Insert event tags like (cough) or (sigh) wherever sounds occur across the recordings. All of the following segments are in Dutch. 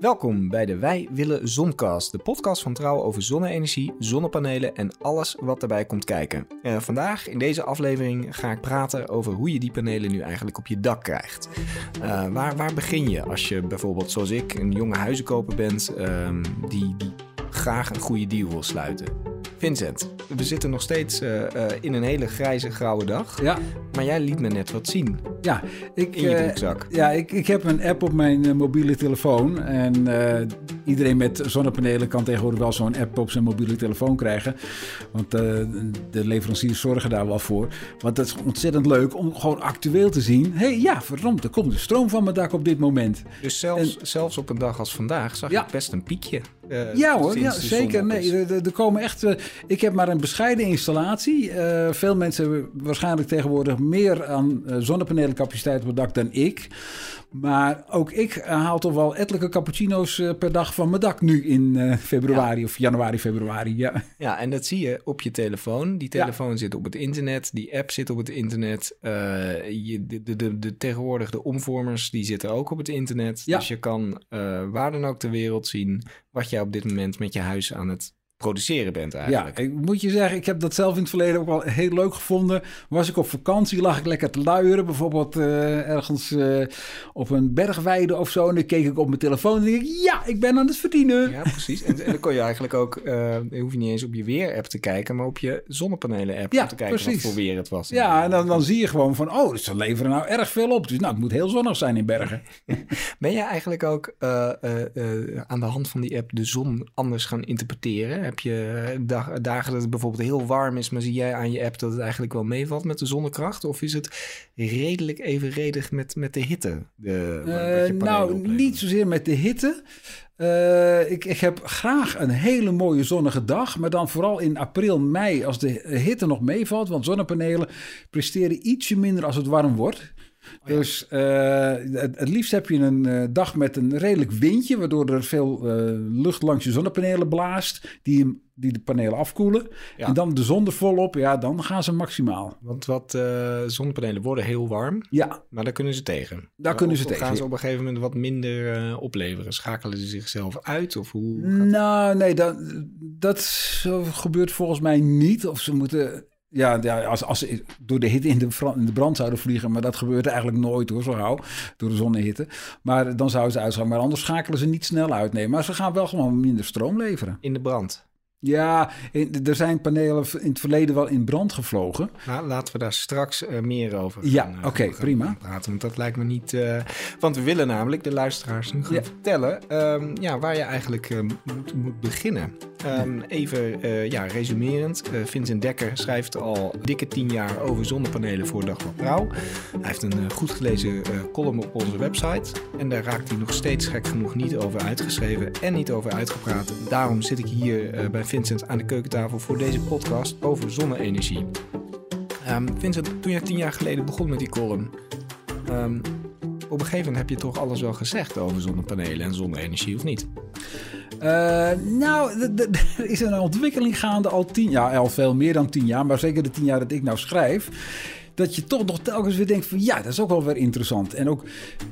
Welkom bij de Wij Willen Zoncast, de podcast van Trouw over zonne-energie, zonnepanelen en alles wat erbij komt kijken. Uh, vandaag in deze aflevering ga ik praten over hoe je die panelen nu eigenlijk op je dak krijgt. Uh, waar, waar begin je als je bijvoorbeeld zoals ik een jonge huizenkoper bent uh, die, die graag een goede deal wil sluiten? Vincent, we zitten nog steeds uh, uh, in een hele grijze, grauwe dag. Ja. Maar jij liet me net wat zien. Ja, ik, in je broekzak. ja, ik, ik heb een app op mijn mobiele telefoon. En iedereen met zonnepanelen kan tegenwoordig wel zo'n app op zijn mobiele telefoon krijgen. Want de leveranciers zorgen daar wel voor. Want het is ontzettend leuk om gewoon actueel te zien. Hé, hey, ja, verdomd, er komt de stroom van mijn dak op dit moment. Dus zelfs, en, zelfs op een dag als vandaag zag ja. ik best een piekje. Uh, ja hoor, ja, zeker. Nee, er, er, komen echt. Uh, ik heb maar een bescheiden installatie. Uh, veel mensen waarschijnlijk tegenwoordig meer aan zonnepanelencapaciteit op het dak dan ik. Maar ook ik haal toch wel ettelijke cappuccino's per dag van mijn dak nu in februari ja. of januari, februari. Ja. ja, en dat zie je op je telefoon. Die telefoon ja. zit op het internet, die app zit op het internet. je, de, de, de, de, tegenwoordig de omvormers die zitten ook op het internet. Ja. Dus je kan waar dan ook ter wereld zien wat jij op dit moment met je huis aan het produceren bent eigenlijk. Ja, ik moet je zeggen, ik heb dat zelf in het verleden ook wel heel leuk gevonden. Was ik op vakantie, lag ik lekker te luieren, bijvoorbeeld uh, ergens uh, op een bergweide of zo. En dan keek ik op mijn telefoon en denk ik, ja, ik ben aan het verdienen. Ja, precies. En, en dan kon je eigenlijk ook, uh, hoef je niet eens op je weer-app te kijken, maar op je zonnepanelen-app ja, te kijken precies. wat voor weer het was. Ja, en dan, dan zie je gewoon van, oh, ze leveren nou erg veel op. Dus nou, het moet heel zonnig zijn in Bergen. (laughs) ben je eigenlijk ook aan de hand van die app de zon anders gaan interpreteren? Heb je dag, dagen dat het bijvoorbeeld heel warm is, maar zie jij aan je app dat het eigenlijk wel meevalt met de zonnekracht? Of is het redelijk evenredig met, met de hitte? De, uh, nou, opleveren? niet zozeer met de hitte. Uh, ik, ik heb graag een hele mooie zonnige dag, maar dan vooral in april, mei, als de hitte nog meevalt. Want zonnepanelen presteren ietsje minder als het warm wordt. Oh, ja. Dus uh, het, het, liefst heb je een uh, dag met een redelijk windje, waardoor er veel uh, lucht langs je zonnepanelen blaast, die, die de panelen afkoelen. Ja. En dan de zon er volop, ja, dan gaan ze maximaal. Want wat zonnepanelen worden heel warm, ja. maar daar kunnen ze tegen. Daar kunnen ze tegen. gaan ze op een gegeven moment wat minder opleveren? Schakelen ze zichzelf uit? Of hoe nou, nee, dat, dat gebeurt volgens mij niet. Of ze moeten ja, ja als, als ze door de hitte in de, in de brand zouden vliegen, maar dat gebeurt eigenlijk nooit hoor, zo gauw, door de zonnehitte. Maar dan zouden ze uitgaan, maar anders schakelen ze niet snel uit. Nee, maar ze gaan wel gewoon minder stroom leveren. In de brand? Ja, er zijn panelen in het verleden wel in brand gevlogen. Nou, laten we daar straks uh, meer over gaan, ja, oké, okay, prima. praten. Want dat lijkt me niet... Uh, want we willen namelijk de luisteraars nu gaan ja. vertellen... Um, ja, waar je eigenlijk uh, moet, moet, beginnen. Um, even ja, resumerend. Vincent Dekker schrijft al dikke tien jaar over zonnepanelen voor Dag van Trouw. Hij heeft een goed gelezen column op onze website. En daar raakt hij nog steeds gek genoeg niet over uitgeschreven en niet over uitgepraat. Daarom zit ik hier bij Vincent aan de keukentafel voor deze podcast over zonne-energie. Um, Vincent, toen je tien jaar geleden begon met die column, um, op een gegeven moment heb je toch alles wel gezegd over zonnepanelen en zonne-energie, of niet? Uh, nou, er is een ontwikkeling gaande al tien jaar, al veel meer dan tien jaar, maar zeker de tien jaar dat ik nou schrijf dat je toch nog telkens weer denkt van ja, dat is ook wel weer interessant. En ook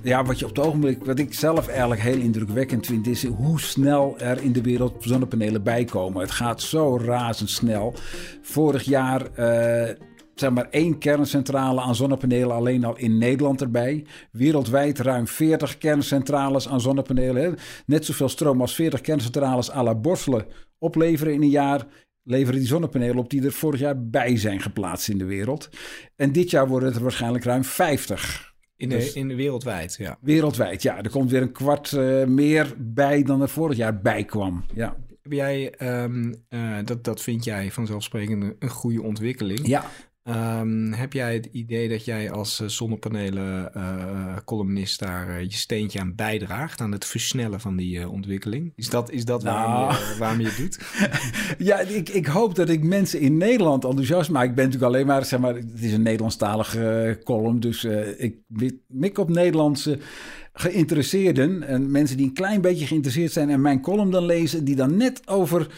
ja, wat je op het ogenblik, wat ik zelf eigenlijk heel indrukwekkend vind, is hoe snel er in de wereld zonnepanelen bijkomen. Het gaat zo razendsnel. Vorig jaar. Uh, zeg maar één kerncentrale aan zonnepanelen alleen al in Nederland erbij. Wereldwijd ruim 40 kerncentrales aan zonnepanelen. Hè. Net zoveel stroom als 40 kerncentrales à la Borselen opleveren in een jaar leveren die zonnepanelen op die er vorig jaar bij zijn geplaatst in de wereld. En dit jaar worden het er waarschijnlijk ruim 50. In de, dus, in de wereldwijd, ja. Wereldwijd, ja. Er komt weer een kwart uh, meer bij dan er vorig jaar bij kwam. Ja. Heb jij, um, uh, dat, dat vind jij vanzelfsprekend een goede ontwikkeling. Ja. Um, heb jij het idee dat jij als uh, zonnepanelen-columnist uh, daar uh, je steentje aan bijdraagt aan het versnellen van die ontwikkeling? Is dat, is dat nou. waarom, je, waarom je het doet? (laughs) ja, ik, ik hoop dat ik mensen in Nederland enthousiast maak. Ik ben natuurlijk alleen maar, zeg maar, het is een Nederlandstalige column, dus ik mik op Nederlandse geïnteresseerden en mensen die een klein beetje geïnteresseerd zijn en mijn column dan lezen, die dan net over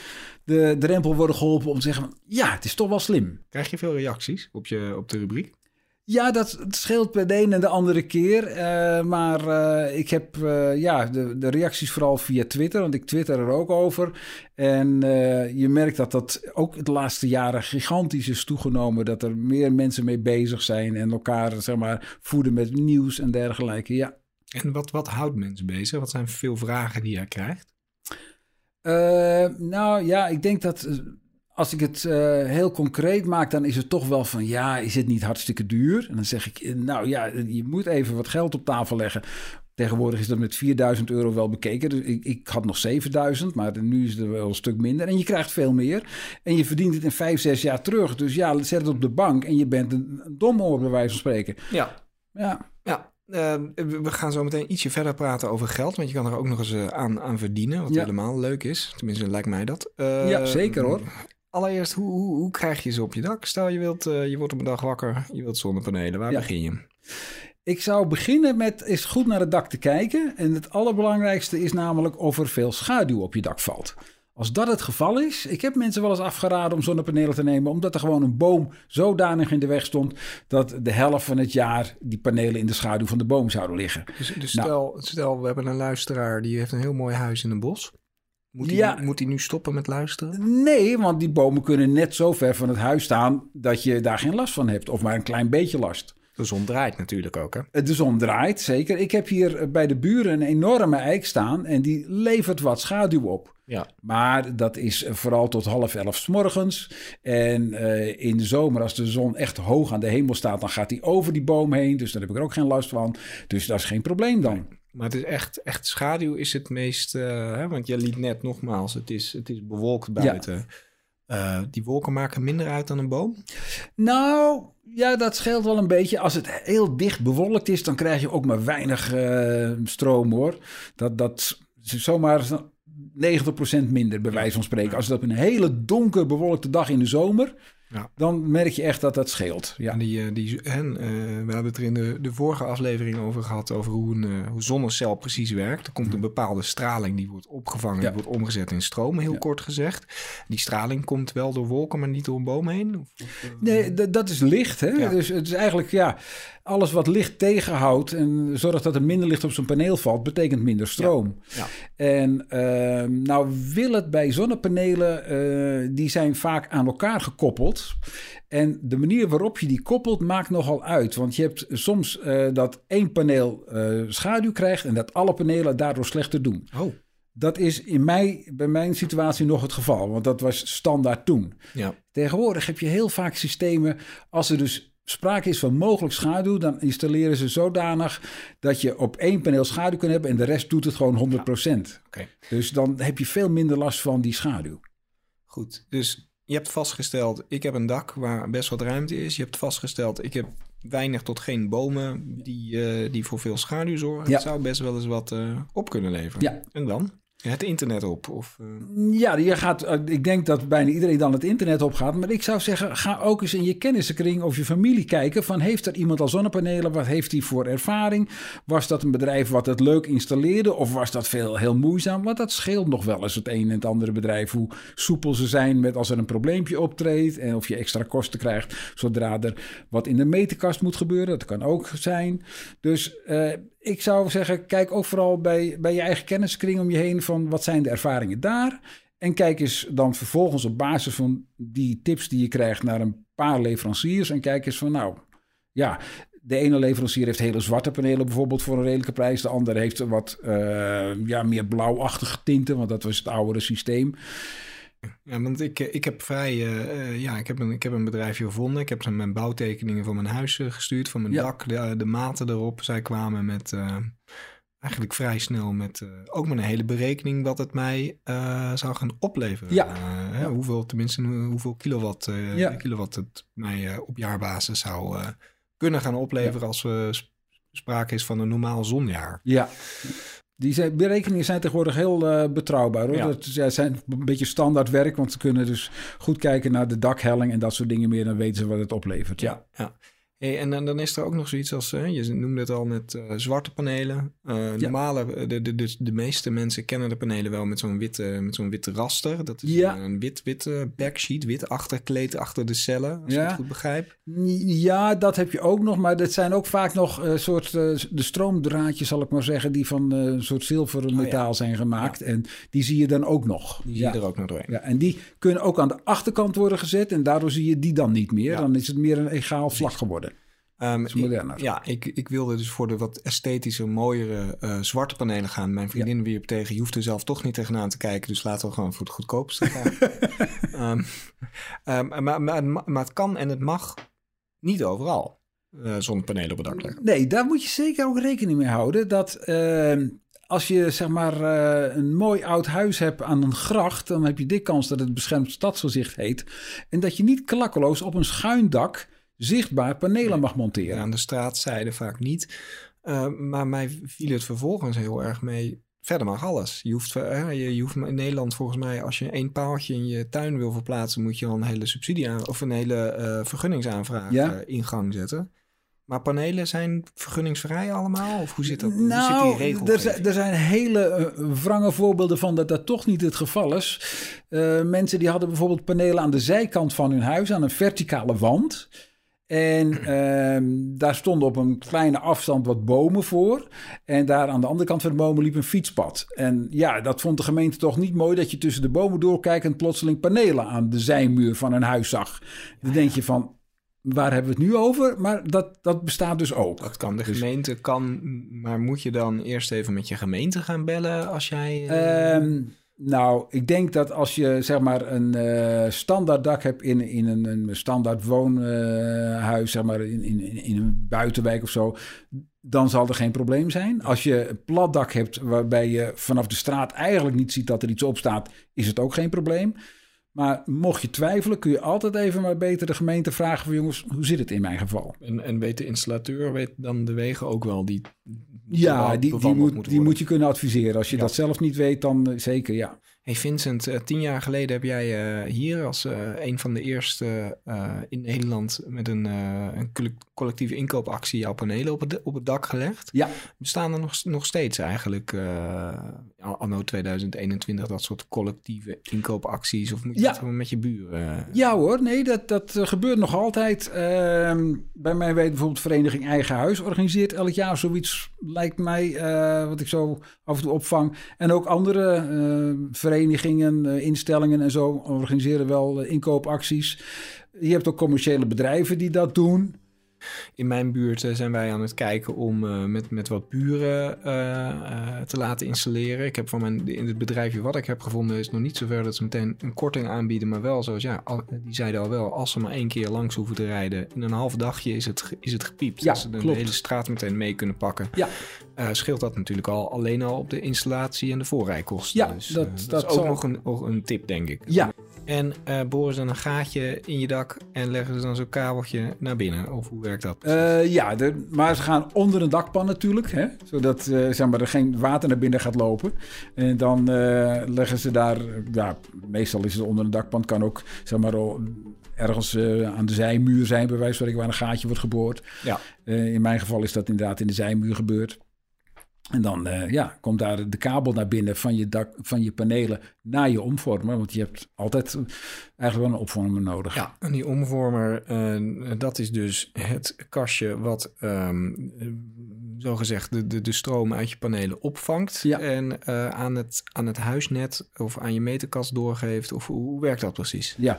de drempel worden geholpen om te zeggen: ja, het is toch wel slim. Krijg je veel reacties op, je, op de rubriek? Ja, dat scheelt bij de een en de andere keer. Uh, maar uh, ik heb uh, ja, de, de, reacties vooral via Twitter, want ik twitter er ook over. En je merkt dat dat ook de laatste jaren gigantisch is toegenomen. Dat er meer mensen mee bezig zijn en elkaar zeg maar, voeden met nieuws en dergelijke. Ja. En wat, wat houdt mensen bezig? Wat zijn veel vragen die jij krijgt? Nou ja, ik denk dat als ik het uh, heel concreet maak, dan is het toch wel van ja, is het niet hartstikke duur? En dan zeg ik, nou ja, je moet even wat geld op tafel leggen. Tegenwoordig is dat met 4000 euro wel bekeken. Dus ik, ik had nog 7000, maar nu is het wel een stuk minder. En je krijgt veel meer. En je verdient het in 5, 6 jaar terug. Dus ja, zet het op de bank en je bent een, een domoor, bij wijze van spreken. Ja. Ja. Uh, we gaan zo meteen ietsje verder praten over geld. Want je kan er ook nog eens uh, aan, aan verdienen. Wat ja. helemaal leuk is. Tenminste, lijkt mij dat. Uh, ja, zeker hoor allereerst, hoe, hoe, hoe, krijg je ze op je dak? Stel je wilt, uh, je wordt op een dag wakker, je wilt zonnepanelen. Waar begin je? Ik zou beginnen met eens goed naar het dak te kijken. En het allerbelangrijkste is namelijk of er veel schaduw op je dak valt. Als dat het geval is, ik heb mensen wel eens afgeraden om zonnepanelen te nemen, omdat er gewoon een boom zodanig in de weg stond dat de helft van het jaar die panelen in de schaduw van de boom zouden liggen. Dus, dus nou. stel, stel, we hebben een luisteraar die heeft een heel mooi huis in een bos. Moet hij, ja. moet hij nu stoppen met luisteren? Nee, want die bomen kunnen net zo ver van het huis staan dat je daar geen last van hebt. Of maar een klein beetje last. De zon draait natuurlijk ook, hè? De zon draait, zeker. Ik heb hier bij de buren een enorme eik staan en die levert wat schaduw op. Ja. Maar dat is vooral tot half elf s morgens. En uh, in de zomer, als de zon echt hoog aan de hemel staat, dan gaat die over die boom heen. Dus daar heb ik er ook geen last van. Dus dat is geen probleem dan. Maar het is echt, echt schaduw is het meest, uh, hè, want je liet net nogmaals, het is, het is bewolkt buiten. Ja. Uh, die wolken maken minder uit dan een boom? Nou, ja, dat scheelt wel een beetje. Als het heel dicht bewolkt is, dan krijg je ook maar weinig uh, stroom hoor. Dat, dat zomaar 90% minder, bij wijze van spreken. Als het op een hele donker bewolkte dag in de zomer ja. Dan merk je echt dat dat scheelt. Ja. En die, eh, die, en, uh, we hebben het er in de, de vorige aflevering over gehad, over hoe een uh, hoe zonnecel precies werkt. Er komt een bepaalde straling die wordt opgevangen, die wordt omgezet in stroom, heel kort gezegd. Die straling komt wel door wolken, maar niet door een boom heen? Of, of, nee, dat is licht. Hè? Dus het is eigenlijk, ja, alles wat licht tegenhoudt en zorgt dat er minder licht op zijn paneel valt, betekent minder stroom. Ja. En uh, nou wil het bij zonnepanelen, uh, die zijn vaak aan elkaar gekoppeld. En de manier waarop je die koppelt maakt nogal uit. Want je hebt soms uh, dat één paneel schaduw krijgt en dat alle panelen daardoor slechter doen. Oh. Dat is in mij, bij mijn situatie nog het geval, want dat was standaard toen. Ja. Tegenwoordig heb je heel vaak systemen, als er dus sprake is van mogelijk schaduw, dan installeren ze zodanig dat je op één paneel schaduw kunt hebben en de rest doet het gewoon 100%. Ja, Dus dan heb je veel minder last van die schaduw. Goed, dus je hebt vastgesteld, ik heb een dak waar best wat ruimte is. Je hebt vastgesteld, ik heb weinig tot geen bomen die, uh, die voor veel schaduw zorgen. Ja. Het zou best wel eens wat uh, op kunnen leveren. Ja. En dan? Het internet op? Of, uh... Ja, je gaat, eh, ik denk dat bijna iedereen dan het internet op gaat. Maar ik zou zeggen, ga ook eens in je kennissenkring of je familie kijken. Van heeft er iemand al zonnepanelen? Wat heeft hij voor ervaring? Was dat een bedrijf wat het leuk installeerde? Of was dat veel heel moeizaam? Want dat scheelt nog wel eens het een en het andere bedrijf. Hoe soepel ze zijn met als er een probleempje optreedt. En of je extra kosten krijgt zodra er wat in de meterkast moet gebeuren. Dat kan ook zijn. Dus... Uh, ik zou zeggen, kijk ook vooral bij, bij je eigen kenniskring om je heen van wat zijn de ervaringen daar. En kijk eens dan vervolgens op basis van die tips die je krijgt naar een paar leveranciers. En kijk eens van nou, ja, de ene leverancier heeft hele zwarte panelen bijvoorbeeld voor een redelijke prijs. De andere heeft wat uh, ja, meer blauwachtige tinten, want dat was het oudere systeem. Ja, want ik, eh, ik heb vrij, uh, ja, ik heb, een, ik heb een bedrijfje gevonden. Ik heb ze mijn bouwtekeningen van mijn huis gestuurd, van mijn dak, de, de, maten erop. Zij kwamen met, uh, eigenlijk vrij snel met, ook met een hele berekening wat het mij zou gaan opleveren. Ja. Hè, hoeveel, tenminste, hoeveel kilowatt, ja. kilowatt het mij op jaarbasis zou kunnen gaan opleveren als we sprake is van een normaal zonjaar. Ja. Die berekeningen zijn tegenwoordig heel uh, betrouwbaar. Hoor. Ja. Dat ja, zijn een beetje standaard werk, want ze kunnen dus goed kijken naar de dakhelling en dat soort dingen meer. Dan weten ze wat het oplevert. Ja, ja. Hey, en dan, dan is er ook nog zoiets als, uh, je noemde het al met uh, zwarte panelen. Uh, ja. Normale, de, de, de, de meeste mensen kennen de panelen wel met zo'n witte, met zo'n witte raster. Dat is ja. een wit, witte backsheet, wit achterkleed achter de cellen, als ja. ik het goed begrijp. Ja, dat heb je ook nog, maar dat zijn ook vaak nog soort, de stroomdraadjes, zal ik maar zeggen, die van een soort zilvermetaal oh, zijn gemaakt. En die zie je dan ook nog. Die zie je er ook nog doorheen. Ja, en die kunnen ook aan de achterkant worden gezet en daardoor zie je die dan niet meer. Dan is het meer een egaal vlak geworden. Um, ja, ik, ik wilde dus voor de wat esthetische, mooiere uh, zwarte panelen gaan. Mijn vriendin ja. wierp tegen, je hoeft er zelf toch niet tegenaan te kijken. Dus laten we gewoon voor het goedkoopste gaan. (laughs) um, um, maar, maar, maar het kan en het mag niet overal. Uh, zonnepanelen op het dak leggen. Nee, daar moet je zeker ook rekening mee houden. Dat als je zeg maar uh, een mooi oud huis hebt aan een gracht, dan heb je dik kans dat het beschermd stadsgezicht heet. En dat je niet klakkeloos op een schuin dak zichtbaar panelen mag monteren. aan de straatzijde vaak niet. Uh, maar mij viel het vervolgens heel erg mee. Verder mag alles. Je hoeft, uh, je, je, hoeft in Nederland volgens mij, als je één paaltje in je tuin wil verplaatsen, moet je al een hele subsidie aan of een hele uh, vergunningsaanvraag ja? in gang zetten. Maar panelen zijn vergunningsvrij allemaal? Of hoe zit dat? Nou, hoe zit die nou, er, zijn, er zijn hele uh, wrange voorbeelden van dat dat toch niet het geval is. Mensen die hadden bijvoorbeeld panelen aan de zijkant van hun huis, aan een verticale wand. En uh, daar stonden op een kleine afstand wat bomen voor. En daar aan de andere kant van de bomen liep een fietspad. En ja, dat vond de gemeente toch niet mooi dat je tussen de bomen doorkijkend plotseling panelen aan de zijmuur van een huis zag. Dan denk je van, waar hebben we het nu over? Maar dat, dat bestaat dus ook. Dat kan de dus- gemeente, kan, maar moet je dan eerst even met je gemeente gaan bellen als jij... Uh... Nou, ik denk dat als je zeg maar een uh, standaard dak hebt in, in een, een standaard woonhuis, zeg maar in, in, in een buitenwijk of zo, dan zal er geen probleem zijn. Als je een plat dak hebt waarbij je vanaf de straat eigenlijk niet ziet dat er iets op staat, is het ook geen probleem. Maar mocht je twijfelen, kun je altijd even maar beter de gemeente vragen van jongens, hoe zit het in mijn geval? En, en weet de installateur weet dan de wegen ook wel die ja, die, die, moet, die moet je kunnen adviseren. Als je dat zelf niet weet, dan uh, zeker ja. Hey Vincent, uh, tien jaar geleden heb jij uh, hier als een van de eerste in Nederland met een, een collectieve inkoopactie jouw panelen op het, op het dak gelegd. Ja. Bestaan er nog, nog steeds eigenlijk anno 2021 dat soort collectieve inkoopacties? Of moet je ja. dat met je buren? Ja hoor, nee, dat, dat gebeurt nog altijd. Ehm, bij mij weet bijvoorbeeld Vereniging Eigen Huis organiseert elk jaar zoiets lijkt mij, wat ik zo af en toe opvang. En ook andere uh, verenigingen, uh, instellingen en zo organiseren wel inkoopacties. Je hebt ook commerciële bedrijven die dat doen. In mijn buurt eh, zijn wij aan het kijken om uh, met, met wat buren uh, te laten installeren. Ik heb van mijn, in het bedrijfje wat ik heb gevonden is nog niet zover dat ze meteen een korting aanbieden. Maar wel zoals, ja, al, die zeiden al wel, als ze maar één keer langs hoeven te rijden, in een half dagje is het, is het gepiept. Ja, dat ze de, de hele straat meteen mee kunnen pakken. Ja. scheelt dat natuurlijk al alleen al op de installatie en de voorrijkosten. Ja, dus, dat, dat, dat is ook nog een, een tip, denk ik. Ja, en uh, boren ze dan een gaatje in je dak en leggen ze dan zo'n kabeltje naar binnen? Of hoe werkt dat? Uh, ja, de, maar ze gaan onder een dakpan natuurlijk. Hè? Zodat uh, zeg maar, er geen water naar binnen gaat lopen. En dan leggen ze daar... Ja, meestal is het onder een dakpan. kan ook zeg maar, ergens aan de zijmuur zijn, bij wijze van waar een gaatje wordt geboord. Ja. in mijn geval is dat inderdaad in de zijmuur gebeurd. En dan uh, ja, komt daar de kabel naar binnen van je, dak, van je panelen naar je omvormer. Want je hebt altijd eigenlijk wel een opvormer nodig. Ja, en die omvormer, uh, dat is dus het kastje wat um, zogezegd de, de, de stroom uit je panelen opvangt. Ja. En uh, aan, het, aan het huisnet of aan je meterkast doorgeeft. Of hoe, hoe werkt dat precies? Ja,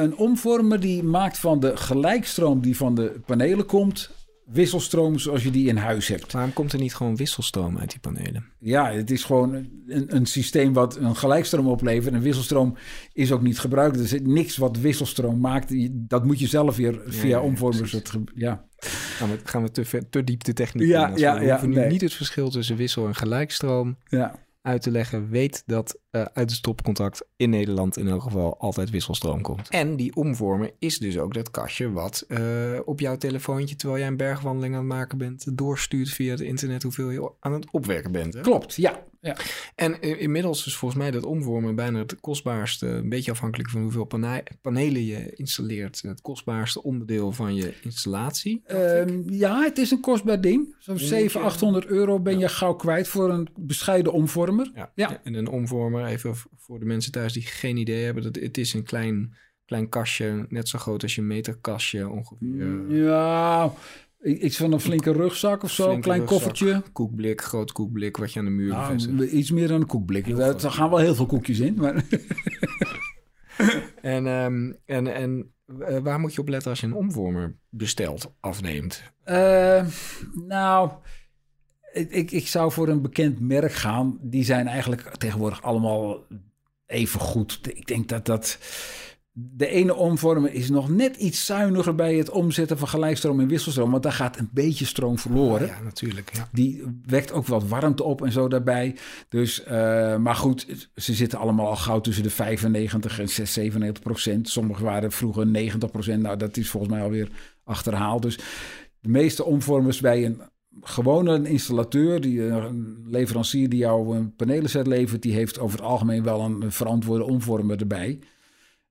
een omvormer die maakt van de gelijkstroom die van de panelen komt wisselstroom zoals je die in huis hebt. Waarom komt er niet gewoon wisselstroom uit die panelen? Ja, het is gewoon een, een systeem wat een gelijkstroom oplevert. En wisselstroom is ook niet gebruikt. Er zit niks wat wisselstroom maakt. Dat moet je zelf weer via ja, omvormers. Ja, ja. Gaan we, gaan we te, te diep de techniek ja, in. Ja, we ja, hoeven nu nee. niet het verschil tussen wissel en gelijkstroom ja. uit te leggen. Weet dat uh, uit het stopcontact in Nederland in elk geval altijd wisselstroom komt. En die omvormer is dus ook dat kastje wat uh, op jouw telefoontje, terwijl jij een bergwandeling aan het maken bent, doorstuurt via het internet hoeveel je aan het opwerken bent. Hè? Klopt, ja. ja. En inmiddels is volgens mij dat omvormen bijna het kostbaarste, een beetje afhankelijk van hoeveel pane panelen je installeert, het kostbaarste onderdeel van je installatie. Um, ja, het is een kostbaar ding. Zo'n 700, 800 euro ben je gauw kwijt voor een bescheiden omvormer. Ja. ja. En een omvormer, even voor de mensen thuis die geen idee hebben, dat het is een klein, klein kastje, net zo groot als je meterkastje ongeveer. Mm, ja, Iets van een flinke rugzak of zo, een klein rugzak, koffertje. Koekblik, groot koekblik wat je aan de muur nou, Iets meer dan een koekblik. Er gaan wel heel veel koekjes in. Maar... (laughs) en um, en, en uh, waar moet je op letten als je een omvormer bestelt, afneemt? Uh, nou, ik, ik zou voor een bekend merk gaan. Die zijn eigenlijk tegenwoordig allemaal even goed. Ik denk dat dat de ene omvormer is nog net iets zuiniger bij het omzetten van gelijkstroom en wisselstroom. Want daar gaat een beetje stroom verloren. Ja, natuurlijk. Ja. Die wekt ook wat warmte op en zo daarbij. Dus, uh, maar goed, ze zitten allemaal al gauw tussen de 95 en 97 procent. Sommige waren vroeger 90 procent. Nou, dat is volgens mij alweer achterhaald. Dus de meeste omvormers bij een gewone installateur, die, een leverancier die jou een panelenset levert, die heeft over het algemeen wel een verantwoorde omvormer erbij.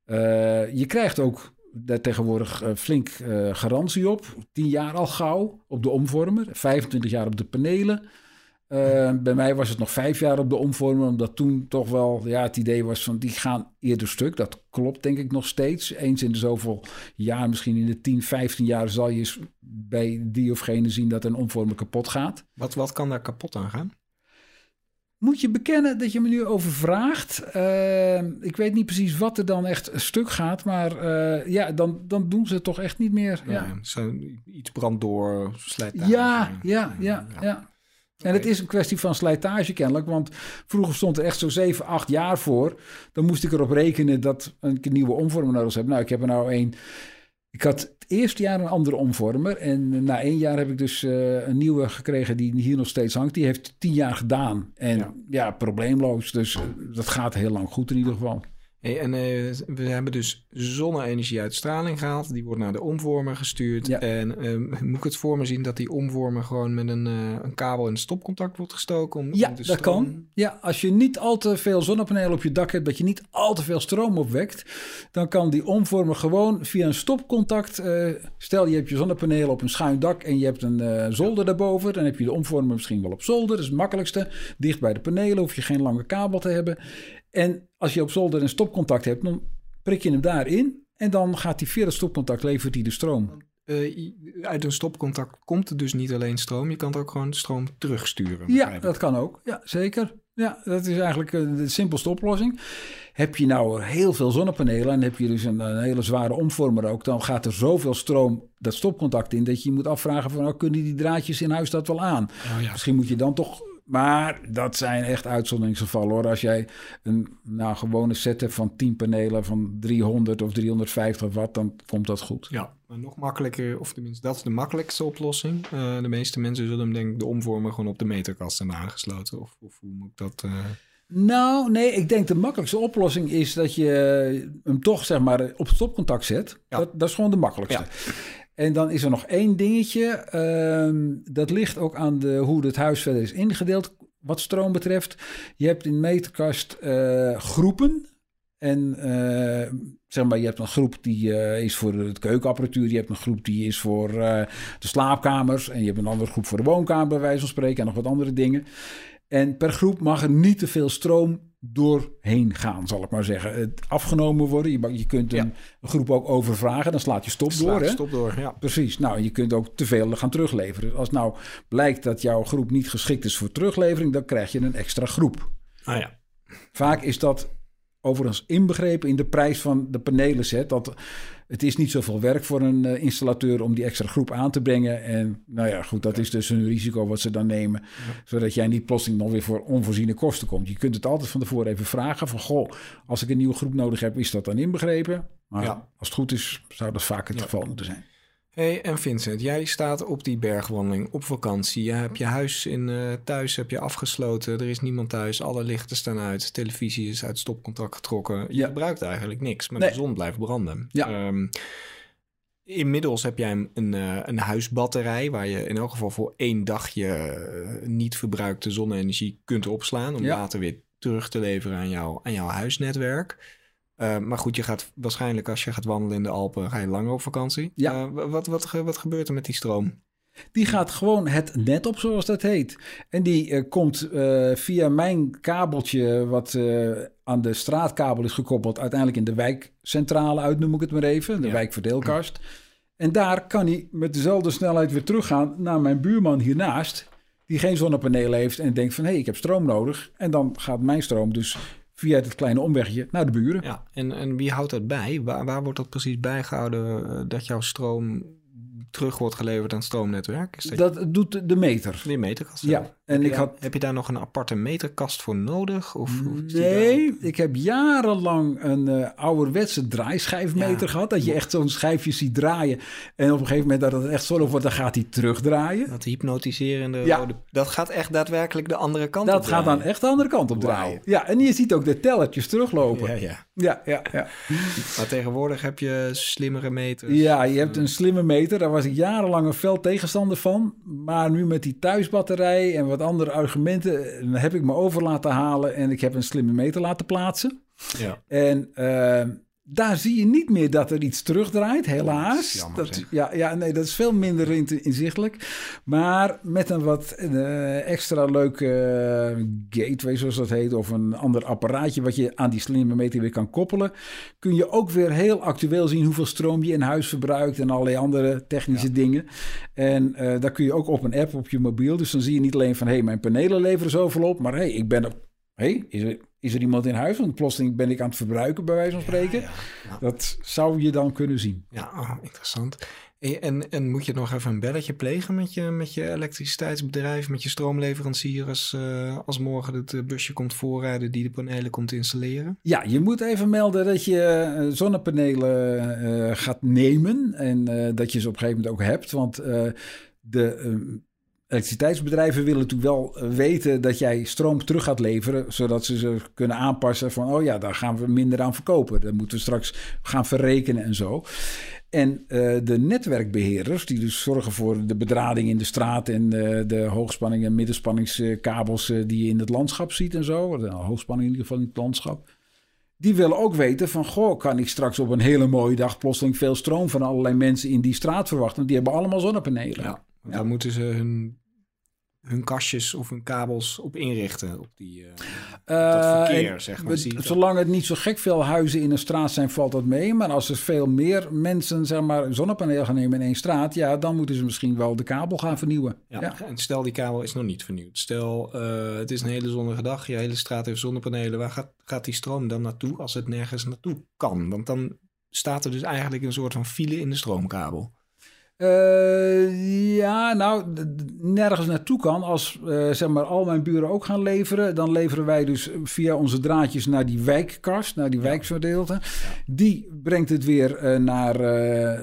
Uh, je krijgt ook daar tegenwoordig flink garantie op. 10 jaar al gauw op de omvormer, 25 jaar op de panelen. Bij mij was het nog vijf jaar op de omvormer, omdat toen toch wel ja, het idee was van die gaan eerder stuk. Dat klopt denk ik nog steeds. Eens in de zoveel jaar, misschien in de 10, 15 jaar, zal je eens bij die of gene zien dat een omvormer kapot gaat. Wat, wat kan daar kapot aan gaan? Moet je bekennen dat je me nu over vraagt. Uh, ik weet niet precies wat er dan echt stuk gaat, maar uh, ja, dan, dan doen ze het toch echt niet meer. Ja, ja. Zo, iets brandt door, slijtage. Ja, ja, ja, ja. En het is een kwestie van slijtage kennelijk, want vroeger stond er echt zo 7, 8 jaar voor. Dan moest ik erop rekenen dat ik een nieuwe omvormer nodig heb. Nou, ik heb er nou een ik had het eerste jaar een andere omvormer. En na één jaar heb ik dus uh, een nieuwe gekregen die hier nog steeds hangt. Die heeft tien jaar gedaan. En ja, probleemloos. Dus uh, dat gaat heel lang goed in ieder geval. Hey, en uh, we hebben dus zonne-energie uit straling gehaald. Die wordt naar de omvormer gestuurd. Ja. En uh, (laughs) moet ik het voor me zien dat die omvormer gewoon met een, uh, een kabel in stopcontact wordt gestoken? Om, ja, om dat kan. Ja, als je niet al te veel zonnepanelen op je dak hebt, dat je niet al te veel stroom opwekt, dan kan die omvormer gewoon via een stopcontact. stel je hebt je zonnepanelen op een schuin dak en je hebt een zolder daarboven, dan heb je de omvormer misschien wel op zolder. Dat is het makkelijkste. Dicht bij de panelen hoef je geen lange kabel te hebben. En als je op zolder een stopcontact hebt, dan prik je hem daarin. En dan gaat hij via het stopcontact, levert hij de stroom. Uh, uit een stopcontact komt er dus niet alleen stroom, je kan er ook gewoon stroom terugsturen. Ja, dat kan ook. Ja, zeker. Ja, dat is eigenlijk eh, de simpelste oplossing. Heb je nou heel veel zonnepanelen en heb je dus een, een, hele zware omvormer ook, dan gaat er zoveel stroom dat stopcontact in dat je moet afvragen van, nou, kunnen die draadjes in huis dat wel aan? Oh ja. Misschien moet je dan toch maar dat zijn echt uitzonderingsgevallen hoor. Als jij een nou, gewone set hebt van 10 panelen van 300 of 350 watt, dan komt dat goed. Ja, maar nog makkelijker, of tenminste dat is de makkelijkste oplossing. Uh, de meeste mensen zullen hem denk ik de omvormer gewoon op de meterkast hebben aangesloten. Of, of hoe moet ik dat... Uh... Nou, nee, ik denk de makkelijkste oplossing is dat je hem toch zeg maar op stopcontact zet. Ja. Dat, dat, is gewoon de makkelijkste. Ja. En dan is er nog één dingetje. Um, dat ligt ook aan de, hoe het huis verder is ingedeeld. Wat stroom betreft. Je hebt in meterkast uh, groepen. En uh, zeg maar, je hebt een groep die uh, is voor het keukenapparatuur. Je hebt een groep die is voor de slaapkamers. En je hebt een andere groep voor de woonkamer, bij wijze van spreken. En nog wat andere dingen. En per groep mag er niet te veel stroom doorheen gaan, zal ik maar zeggen. Het afgenomen worden. Je, je kunt een, groep ook overvragen. Dan slaat je stop door. Hè? Stop door, ja. Precies. Nou, je kunt ook te veel gaan terugleveren. Als nou blijkt dat jouw groep niet geschikt is voor teruglevering, dan krijg je een extra groep. Ah ja. Vaak is dat overigens inbegrepen in de prijs van de panelen set. Dat het is niet zoveel werk voor een uh, installateur om die extra groep aan te brengen. En nou ja, goed, dat is dus een risico wat ze dan nemen. Zodat jij niet plotseling nog weer voor onvoorziene kosten komt. Je kunt het altijd van tevoren even vragen van... goh, als ik een nieuwe groep nodig heb, is dat dan inbegrepen? Maar ja. als het goed is, zou dat vaak het geval moeten zijn. Hey, en Vincent, jij staat op die bergwandeling op vakantie. Je hebt je huis in, uh, thuis heb je afgesloten. Er is niemand thuis. Alle lichten staan uit. Televisie is uit stopcontact getrokken. Je Ja. gebruikt eigenlijk niks, maar Nee. de zon blijft branden. Ja. Ehm, inmiddels heb jij een, een, eh, een huisbatterij... waar je in elk geval voor één dag je eh, niet verbruikte zonne-energie kunt opslaan... om Ja. later weer terug te leveren aan, jou, aan jouw huisnetwerk. Eh, maar goed, je gaat waarschijnlijk als je gaat wandelen in de Alpen... ga je langer op vakantie. Ja. Eh, wa- wat, wat, wat gebeurt er met die stroom? Die gaat gewoon het net op, zoals dat heet. En die eh, komt via mijn kabeltje, wat aan de straatkabel is gekoppeld, uiteindelijk in de wijkcentrale uit, noem ik het maar even, de Ja. wijkverdeelkast. En daar kan hij met dezelfde snelheid weer teruggaan naar mijn buurman hiernaast, die geen zonnepanelen heeft en denkt van hé, hey, ik heb stroom nodig. En dan gaat mijn stroom dus via het kleine omwegje naar de buren. Ja, en, en wie houdt dat bij? Waar, waar wordt dat precies bijgehouden eh, dat jouw stroom terug wordt geleverd aan het stroomnetwerk? Is dat, Dat doet de meter. die meterkast? Ja, en heb, je ik daar, had heb je daar nog een aparte meterkast voor nodig? Of, Nee, ik heb jarenlang een eh, ouderwetse draaischijfmeter Ja. gehad. Dat je echt zo'n schijfje ziet draaien. En op een gegeven moment dat het echt zonnig wordt, dan gaat hij terugdraaien. Dat hypnotiserende Ja. rode... Dat gaat echt daadwerkelijk de andere kant op Dat gaat dan echt de andere kant op draaien. Ja, en je ziet ook de tellertjes teruglopen. Ja, Ja, ja. ja, ja. Maar tegenwoordig heb je slimmere meters. Ja, je hebt een slimme meter. Daar was ik jarenlang een fel tegenstander van. Maar nu met die thuisbatterij en wat andere argumenten... eh, heb ik me over laten halen en ik heb een slimme meter laten plaatsen. Ja. En eh, daar zie je niet meer dat er iets terugdraait, helaas. jammer, dat, ja, ja, nee, dat is veel minder in- inzichtelijk. Maar met een wat eh, extra leuke eh, gateway, zoals dat heet, of een ander apparaatje wat je aan die slimme meter weer kan koppelen, kun je ook weer heel actueel zien hoeveel stroom je in huis verbruikt en allerlei andere technische dingen. En eh daar kun je ook op een app op je mobiel. Dus dan zie je niet alleen van, hé, hey, mijn panelen leveren zoveel op, maar hé, hey, ik ben. Hé, hey, is, er, is er iemand in huis? Want plotseling ben ik aan het verbruiken, bij wijze van spreken. Ja, ja. Dat zou je dan kunnen zien. Ja, oh, interessant. En, en, moet je nog even een belletje plegen met je, met je elektriciteitsbedrijf, met je stroomleverancier als, eh, als morgen het eh, busje komt voorrijden die de panelen komt installeren? Ja, je moet even melden dat je eh, zonnepanelen gaat nemen. En dat je ze op een gegeven moment ook hebt. Want de eh, elektriciteitsbedrijven willen natuurlijk wel eh, weten dat jij stroom terug gaat leveren. Zodat ze ze kunnen aanpassen van, oh ja, daar gaan we minder aan verkopen. Dan moeten we straks gaan verrekenen en zo. En eh, de netwerkbeheerders, die dus zorgen voor de bedrading in de straat en eh, de hoogspanning- en middenspanningskabels die je in het landschap ziet en zo, de hoogspanning in ieder geval in het landschap, die willen ook weten van, goh, kan ik straks op een hele mooie dag plotseling veel stroom van allerlei mensen in die straat verwachten? Want die hebben allemaal zonnepanelen. Ja, Ja. daar moeten ze hun, hun kastjes of hun kabels op inrichten. Op die, eh, dat Eh, verkeer, en zeg maar. het- zolang het niet zo gek veel huizen in een straat zijn, valt dat mee. Maar als er veel meer mensen zeg maar, een zonnepaneel gaan nemen in één straat, ja, dan moeten ze misschien wel de kabel gaan vernieuwen. Ja, Ja. En stel die kabel is nog niet vernieuwd. Stel eh, het is een hele zonnige dag, je hele straat heeft zonnepanelen. Waar gaat, gaat die stroom dan naartoe als het nergens naartoe kan? Want dan staat er dus eigenlijk een soort van file in de stroomkabel. Eh, ja, nou, nergens naartoe kan. Als eh, zeg maar al mijn buren ook gaan leveren, dan leveren wij dus via onze draadjes naar die wijkkast, naar die wijkverdeelte. Die brengt het weer eh, naar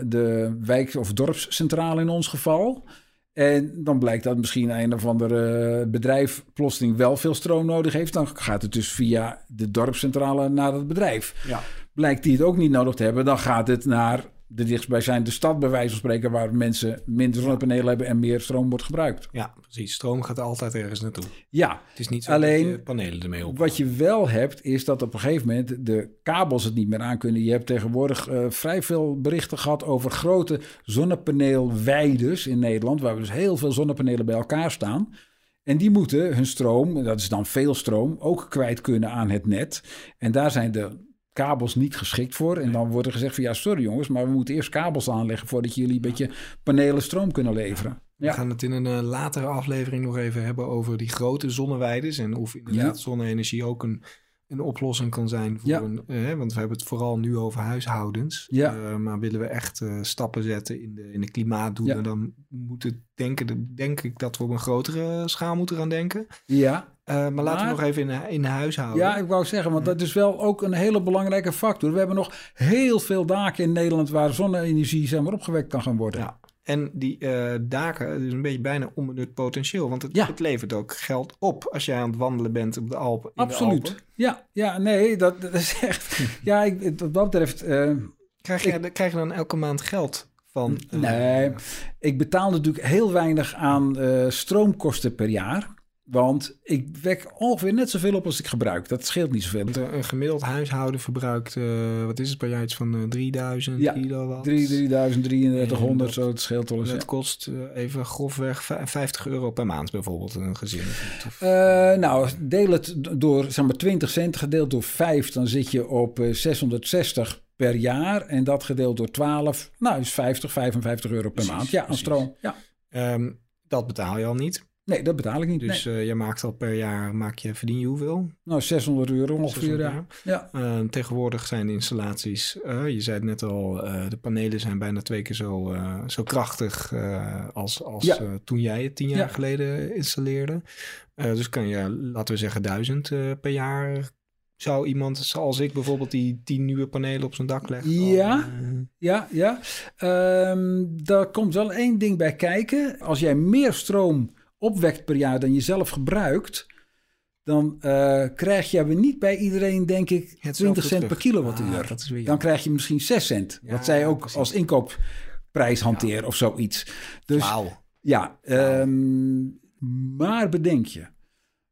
de wijk- of dorpscentrale in ons geval. En dan blijkt dat misschien een of ander bedrijf plotseling wel veel stroom nodig heeft. Dan gaat het dus via de dorpscentrale naar het bedrijf. Ja. Blijkt die het ook niet nodig te hebben, dan gaat het naar de dichtstbijzijnde stad, bij wijze van spreken, waar mensen minder zonnepanelen hebben en meer stroom wordt gebruikt. Ja, precies. Stroom gaat altijd ergens naartoe. Ja, Het is niet zo Alleen, dat je panelen ermee op. wat je wel hebt, is dat op een gegeven moment de kabels het niet meer aan kunnen. Je hebt tegenwoordig eh, vrij veel berichten gehad over grote zonnepaneelweides in Nederland, waar dus heel veel zonnepanelen bij elkaar staan. En die moeten hun stroom, dat is dan veel stroom, ook kwijt kunnen aan het net. En daar zijn de kabels niet geschikt voor. En dan wordt er gezegd van ja, sorry jongens, maar we moeten eerst kabels aanleggen voordat jullie een beetje panelen stroom kunnen leveren. We gaan het in een eh, latere aflevering nog even hebben over die grote zonneweiden. En of inderdaad Ja. zonne-energie ook een, een oplossing kan zijn. Voor Ja. een, eh, want we hebben het vooral nu over huishoudens. Ja. Eh, maar willen we echt eh, stappen zetten in de, in de klimaatdoelen, Ja. dan moet het denken, denk ik dat we op een grotere schaal moeten gaan denken. ja. Maar laten we nog even in, in huis houden. Ja, ik wou zeggen, want dat is wel ook een hele belangrijke factor. We hebben nog heel veel daken in Nederland waar zonne-energie zeg maar, opgewekt kan gaan worden. Ja. En die uh, daken, dus een beetje bijna onbenut potentieel. Want het, het, levert ook geld op als jij aan het wandelen bent op de Alpen. Absoluut. Ja, ja, nee, dat, dat is echt. (laughs) ja, ik, wat dat betreft. Uh, krijg, je, krijg je dan elke maand geld van? Uh, nee, ik betaal natuurlijk heel weinig aan stroomkosten per jaar. Want ik wek ongeveer net zoveel op als ik gebruik. Dat scheelt niet zoveel. Een gemiddeld huishouden verbruikt, uh, wat is het per jaar? Iets van uh, 3000 ja, kilowatt. 3, 3000, 3300, zo. Het scheelt wel eens. Het kost uh, even grofweg 50 euro per maand bijvoorbeeld, een gezin. Uh, nou, deel het door, zeg maar 20 cent gedeeld door 5, dan zit je op 660 per jaar. En dat gedeeld door 12, nou is 50, 55 euro per precies, maand. Ja, aan stroom. Ja. Um, dat betaal je al niet. Nee, dat betaal ik niet. Dus nee. uh, je maakt al per jaar, maak je, verdien je hoeveel? Nou, 600 euro ongeveer, ja. ja. Uh, tegenwoordig zijn de installaties, uh, je zei het net al, de panelen zijn bijna twee keer zo, zo krachtig als, als ja. toen jij het tien jaar ja. geleden installeerde. dus kan je, laten we zeggen, duizend per jaar zou iemand zoals ik bijvoorbeeld die tien nieuwe panelen op zijn dak leggen? Ja, ja, ja. Um, daar komt wel één ding bij kijken. Als jij meer stroom opwekt per jaar dan je zelf gebruikt, dan uh, krijg je niet bij iedereen, denk ik, 20 cent per kilowattuur. Ah, dan krijg je misschien 6 cent. Ja, wat zij ook precies. als inkoopprijs hanteren ja. of zoiets. Dus wow. ja, um, maar bedenk je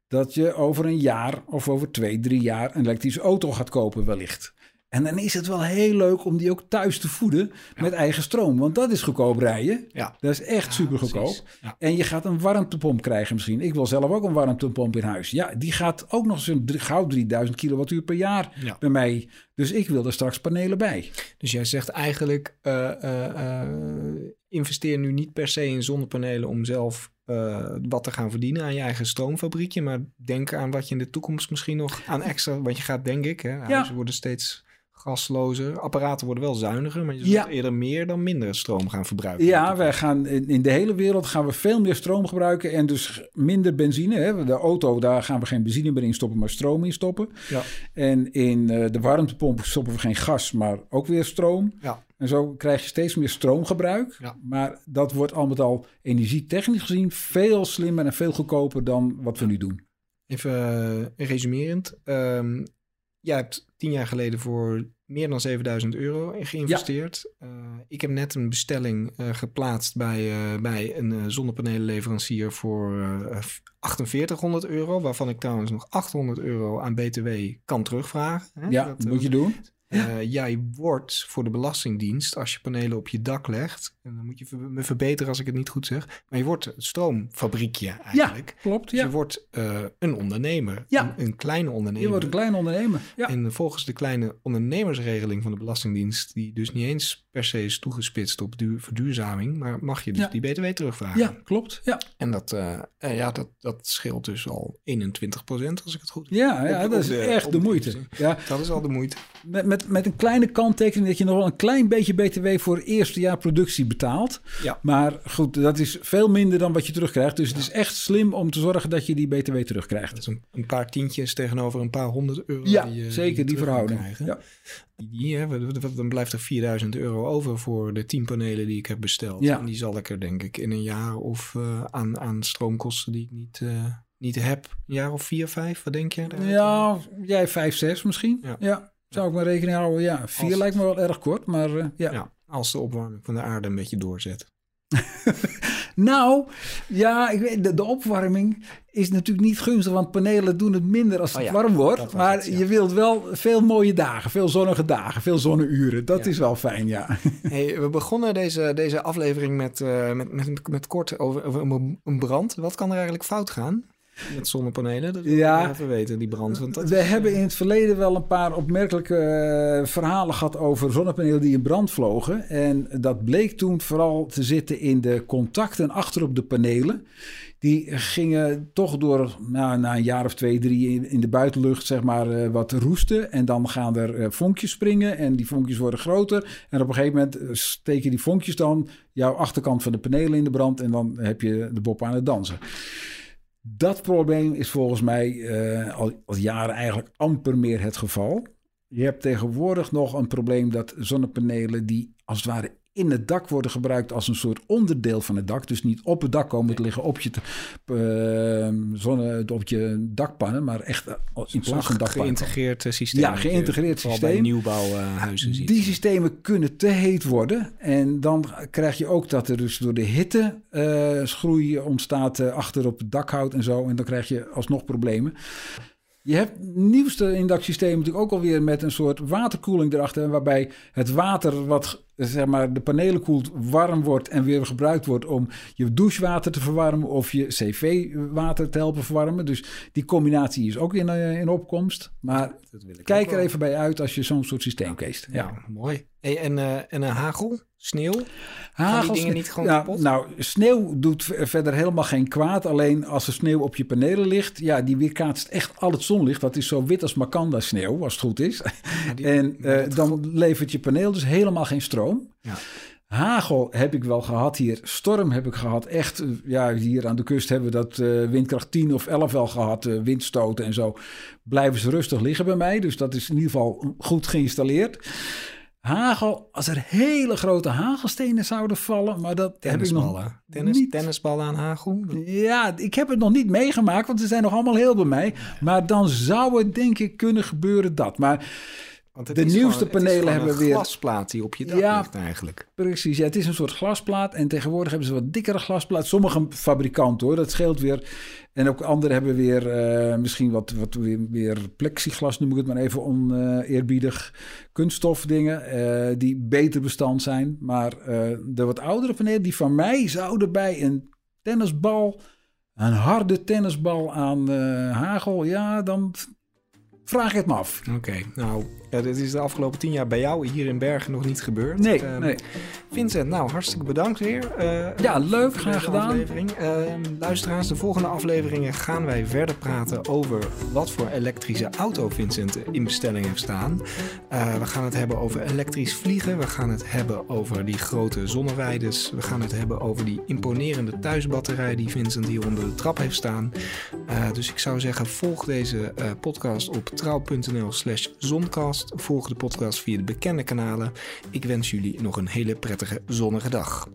dat je over een jaar of over twee, drie jaar een elektrische auto gaat kopen wellicht. En dan is het wel heel leuk om die ook thuis te voeden ja. met eigen stroom. Want dat is goedkoop rijden. Ja. Dat is echt ja, super goedkoop. Ja. En je gaat een warmtepomp krijgen misschien. Ik wil zelf ook een warmtepomp in huis. Ja, die gaat ook nog eens gauw 3000 kilowattuur per jaar bij mij. Dus ik wil er straks panelen bij. Dus jij zegt eigenlijk, uh, uh, uh, investeer nu niet per se in zonnepanelen om zelf uh, wat te gaan verdienen aan je eigen stroomfabriekje. Maar denk aan wat je in de toekomst misschien nog aan extra... Want je gaat, denk ik, hè, huizen ja. worden steeds gaslozer. Apparaten worden wel zuiniger, maar je zult ja. eerder meer dan minder stroom gaan verbruiken. Ja, wij gaan in, in, de hele wereld gaan we veel meer stroom gebruiken en dus minder benzine. Hè. De auto, daar gaan we geen benzine meer in stoppen, maar stroom in stoppen. Ja. En in uh, de warmtepomp stoppen we geen gas, maar ook weer stroom. Ja. En zo krijg je steeds meer stroomgebruik. Ja. Maar dat wordt al met al energietechnisch gezien veel slimmer en veel goedkoper dan wat we nu doen. Even uh, resumerend. Um, jij hebt tien jaar geleden voor meer dan 7000 euro geïnvesteerd. Ja. Uh, ik heb net een bestelling uh, geplaatst bij, uh, bij een zonnepanelenleverancier voor 4800 euro. Waarvan ik trouwens nog 800 euro aan BTW kan terugvragen. Hè? Ja, dat moet je doen. Uh, jij wordt voor de Belastingdienst, als je panelen op je dak legt, en dan moet je me verbeteren als ik het niet goed zeg, maar je wordt een stroomfabriekje eigenlijk. Ja, klopt. Dus ja. je wordt uh, een ondernemer, ja. een, een, kleine ondernemer. Je wordt een kleine ondernemer. Ja. En volgens de kleine ondernemersregeling van de Belastingdienst, die dus niet eens per se is toegespitst op duur, verduurzaming, maar mag je dus ja. die BTW terugvragen. Ja, klopt. Ja. En dat, uh, ja, dat, dat scheelt dus al 21% als ik het goed heb. Ja, ja op, dat is de, echt de moeite. Ja. Dat is al de moeite. Met, met, met een kleine kanttekening dat je nog wel een klein beetje BTW voor eerste jaar productie betaalt. Ja. Maar goed, dat is veel minder dan wat je terugkrijgt. Dus ja. het is echt slim om te zorgen dat je die BTW terugkrijgt. Dat is een, een paar tientjes tegenover een paar honderd euro. Ja, die, zeker die, die verhouding. Ja. Die, hè, dan blijft er 4000 euro over voor de 10 panelen die ik heb besteld. Ja. En die zal ik er denk ik in een jaar of uh, aan, aan stroomkosten die ik niet... Uh, niet heb. Een jaar of vier, vijf, wat denk je? Ja, jij vijf, zes misschien. Ja. ja. Zou ik maar rekening houden? Ja, vier als, lijkt me wel erg kort, maar uh, ja. ja. Als de opwarming van de aarde een beetje doorzet. (laughs) nou, ja, ik weet, de, de, opwarming is natuurlijk niet gunstig, want panelen doen het minder als het oh ja, warm wordt. Maar het, ja. je wilt wel veel mooie dagen, veel zonnige dagen, veel zonneuren. Dat ja. is wel fijn, ja. (laughs) Hey, we begonnen deze, deze aflevering met, uh, met, met, met kort over, over een brand. Wat kan er eigenlijk fout gaan? Met zonnepanelen, dat ja, even weten, die brand. Want dat we is, hebben in het verleden wel een paar opmerkelijke uh, verhalen gehad over zonnepanelen die in brand vlogen. En dat bleek toen vooral te zitten in de contacten achter op de panelen. Die gingen toch door, nou, na een jaar of twee, drie in, in de buitenlucht, zeg maar, uh, wat roesten. En dan gaan er uh, vonkjes springen en die vonkjes worden groter. En op een gegeven moment steken die vonkjes dan jouw achterkant van de panelen in de brand. En dan heb je de bop aan het dansen. Dat probleem is volgens mij uh, al, al, jaren eigenlijk amper meer het geval. Je hebt tegenwoordig nog een probleem dat zonnepanelen die als het ware in het dak worden gebruikt als een soort onderdeel van het dak. Dus niet op het dak komen te liggen op je, uh, zonne, op je dakpannen, maar echt in plaats van dakpannen. geïntegreerd systeem. Ja, geïntegreerd systeem. Bij nieuwbouwhuizen ziet. Die systemen kunnen te heet worden. En dan krijg je ook dat er dus door de hitte uh, schroei ontstaat achter op het dakhout en zo. En dan krijg je alsnog problemen. Je hebt het nieuwste indaksysteem natuurlijk ook alweer met een soort waterkoeling erachter. Waarbij het water wat zeg maar, de panelen koelt warm wordt en weer gebruikt wordt om je douchewater te verwarmen of je cv-water te helpen verwarmen. Dus die combinatie is ook in, uh, in opkomst. Maar kijk er even bij uit als je zo'n soort systeem kiest. Ja, ja. mooi. Hey, en, uh, en een hagel? Sneeuw? Hagel, die dingen niet gewoon ja, kapot? Nou, sneeuw doet verder helemaal geen kwaad. Alleen als er sneeuw op je panelen ligt, ja, die weerkaatst echt al het zonlicht. Dat is zo wit als Makanda sneeuw, als het goed is. Die, en uh, dan levert je paneel dus helemaal geen stroom. Ja. Hagel heb ik wel gehad hier. Storm heb ik gehad. Echt, ja, hier aan de kust hebben we dat uh, windkracht 10 of 11 wel gehad. Uh, windstoten en zo. Blijven ze rustig liggen bij mij. Dus dat is in ieder geval goed geïnstalleerd. Hagel, als er hele grote hagelstenen zouden vallen, maar dat heb ik nog Tennis, niet. Tennisballen aan hagel? Ja, ik heb het nog niet meegemaakt, want ze zijn nog allemaal heel bij mij. Maar dan zou het denk ik kunnen gebeuren dat. Maar want de nieuwste gewoon, panelen hebben een weer. glasplaat die op je dak Ja, ligt eigenlijk. Precies, ja, het is een soort glasplaat. En tegenwoordig hebben ze wat dikkere glasplaat. Sommige fabrikanten hoor, dat scheelt weer. En ook anderen hebben weer uh, misschien wat, wat weer, weer, plexiglas, noem ik het maar even oneerbiedig. Kunststofdingen uh, die beter bestand zijn. Maar uh, de wat oudere panelen, die van mij zouden bij een tennisbal, een harde tennisbal aan hagel, ja, dan vraag ik het me af. Oké, okay, nou, ja, dit is de afgelopen tien jaar bij jou hier in Bergen nog niet gebeurd. Nee, uh, nee. Vincent, nou, hartstikke bedankt weer. Uh, ja, leuk, graag gedaan. Aflevering. Uh, luisteraars, de volgende afleveringen gaan wij verder praten over wat voor elektrische auto Vincent in bestelling heeft staan. we gaan het hebben over elektrisch vliegen. We gaan het hebben over die grote zonneweiders. We gaan het hebben over die imponerende thuisbatterij die Vincent hier onder de trap heeft staan. dus ik zou zeggen, volg deze podcast op trouw.nl slash zoncast. Volg de podcast via de bekende kanalen. Ik wens jullie nog een hele prettige zonnige dag.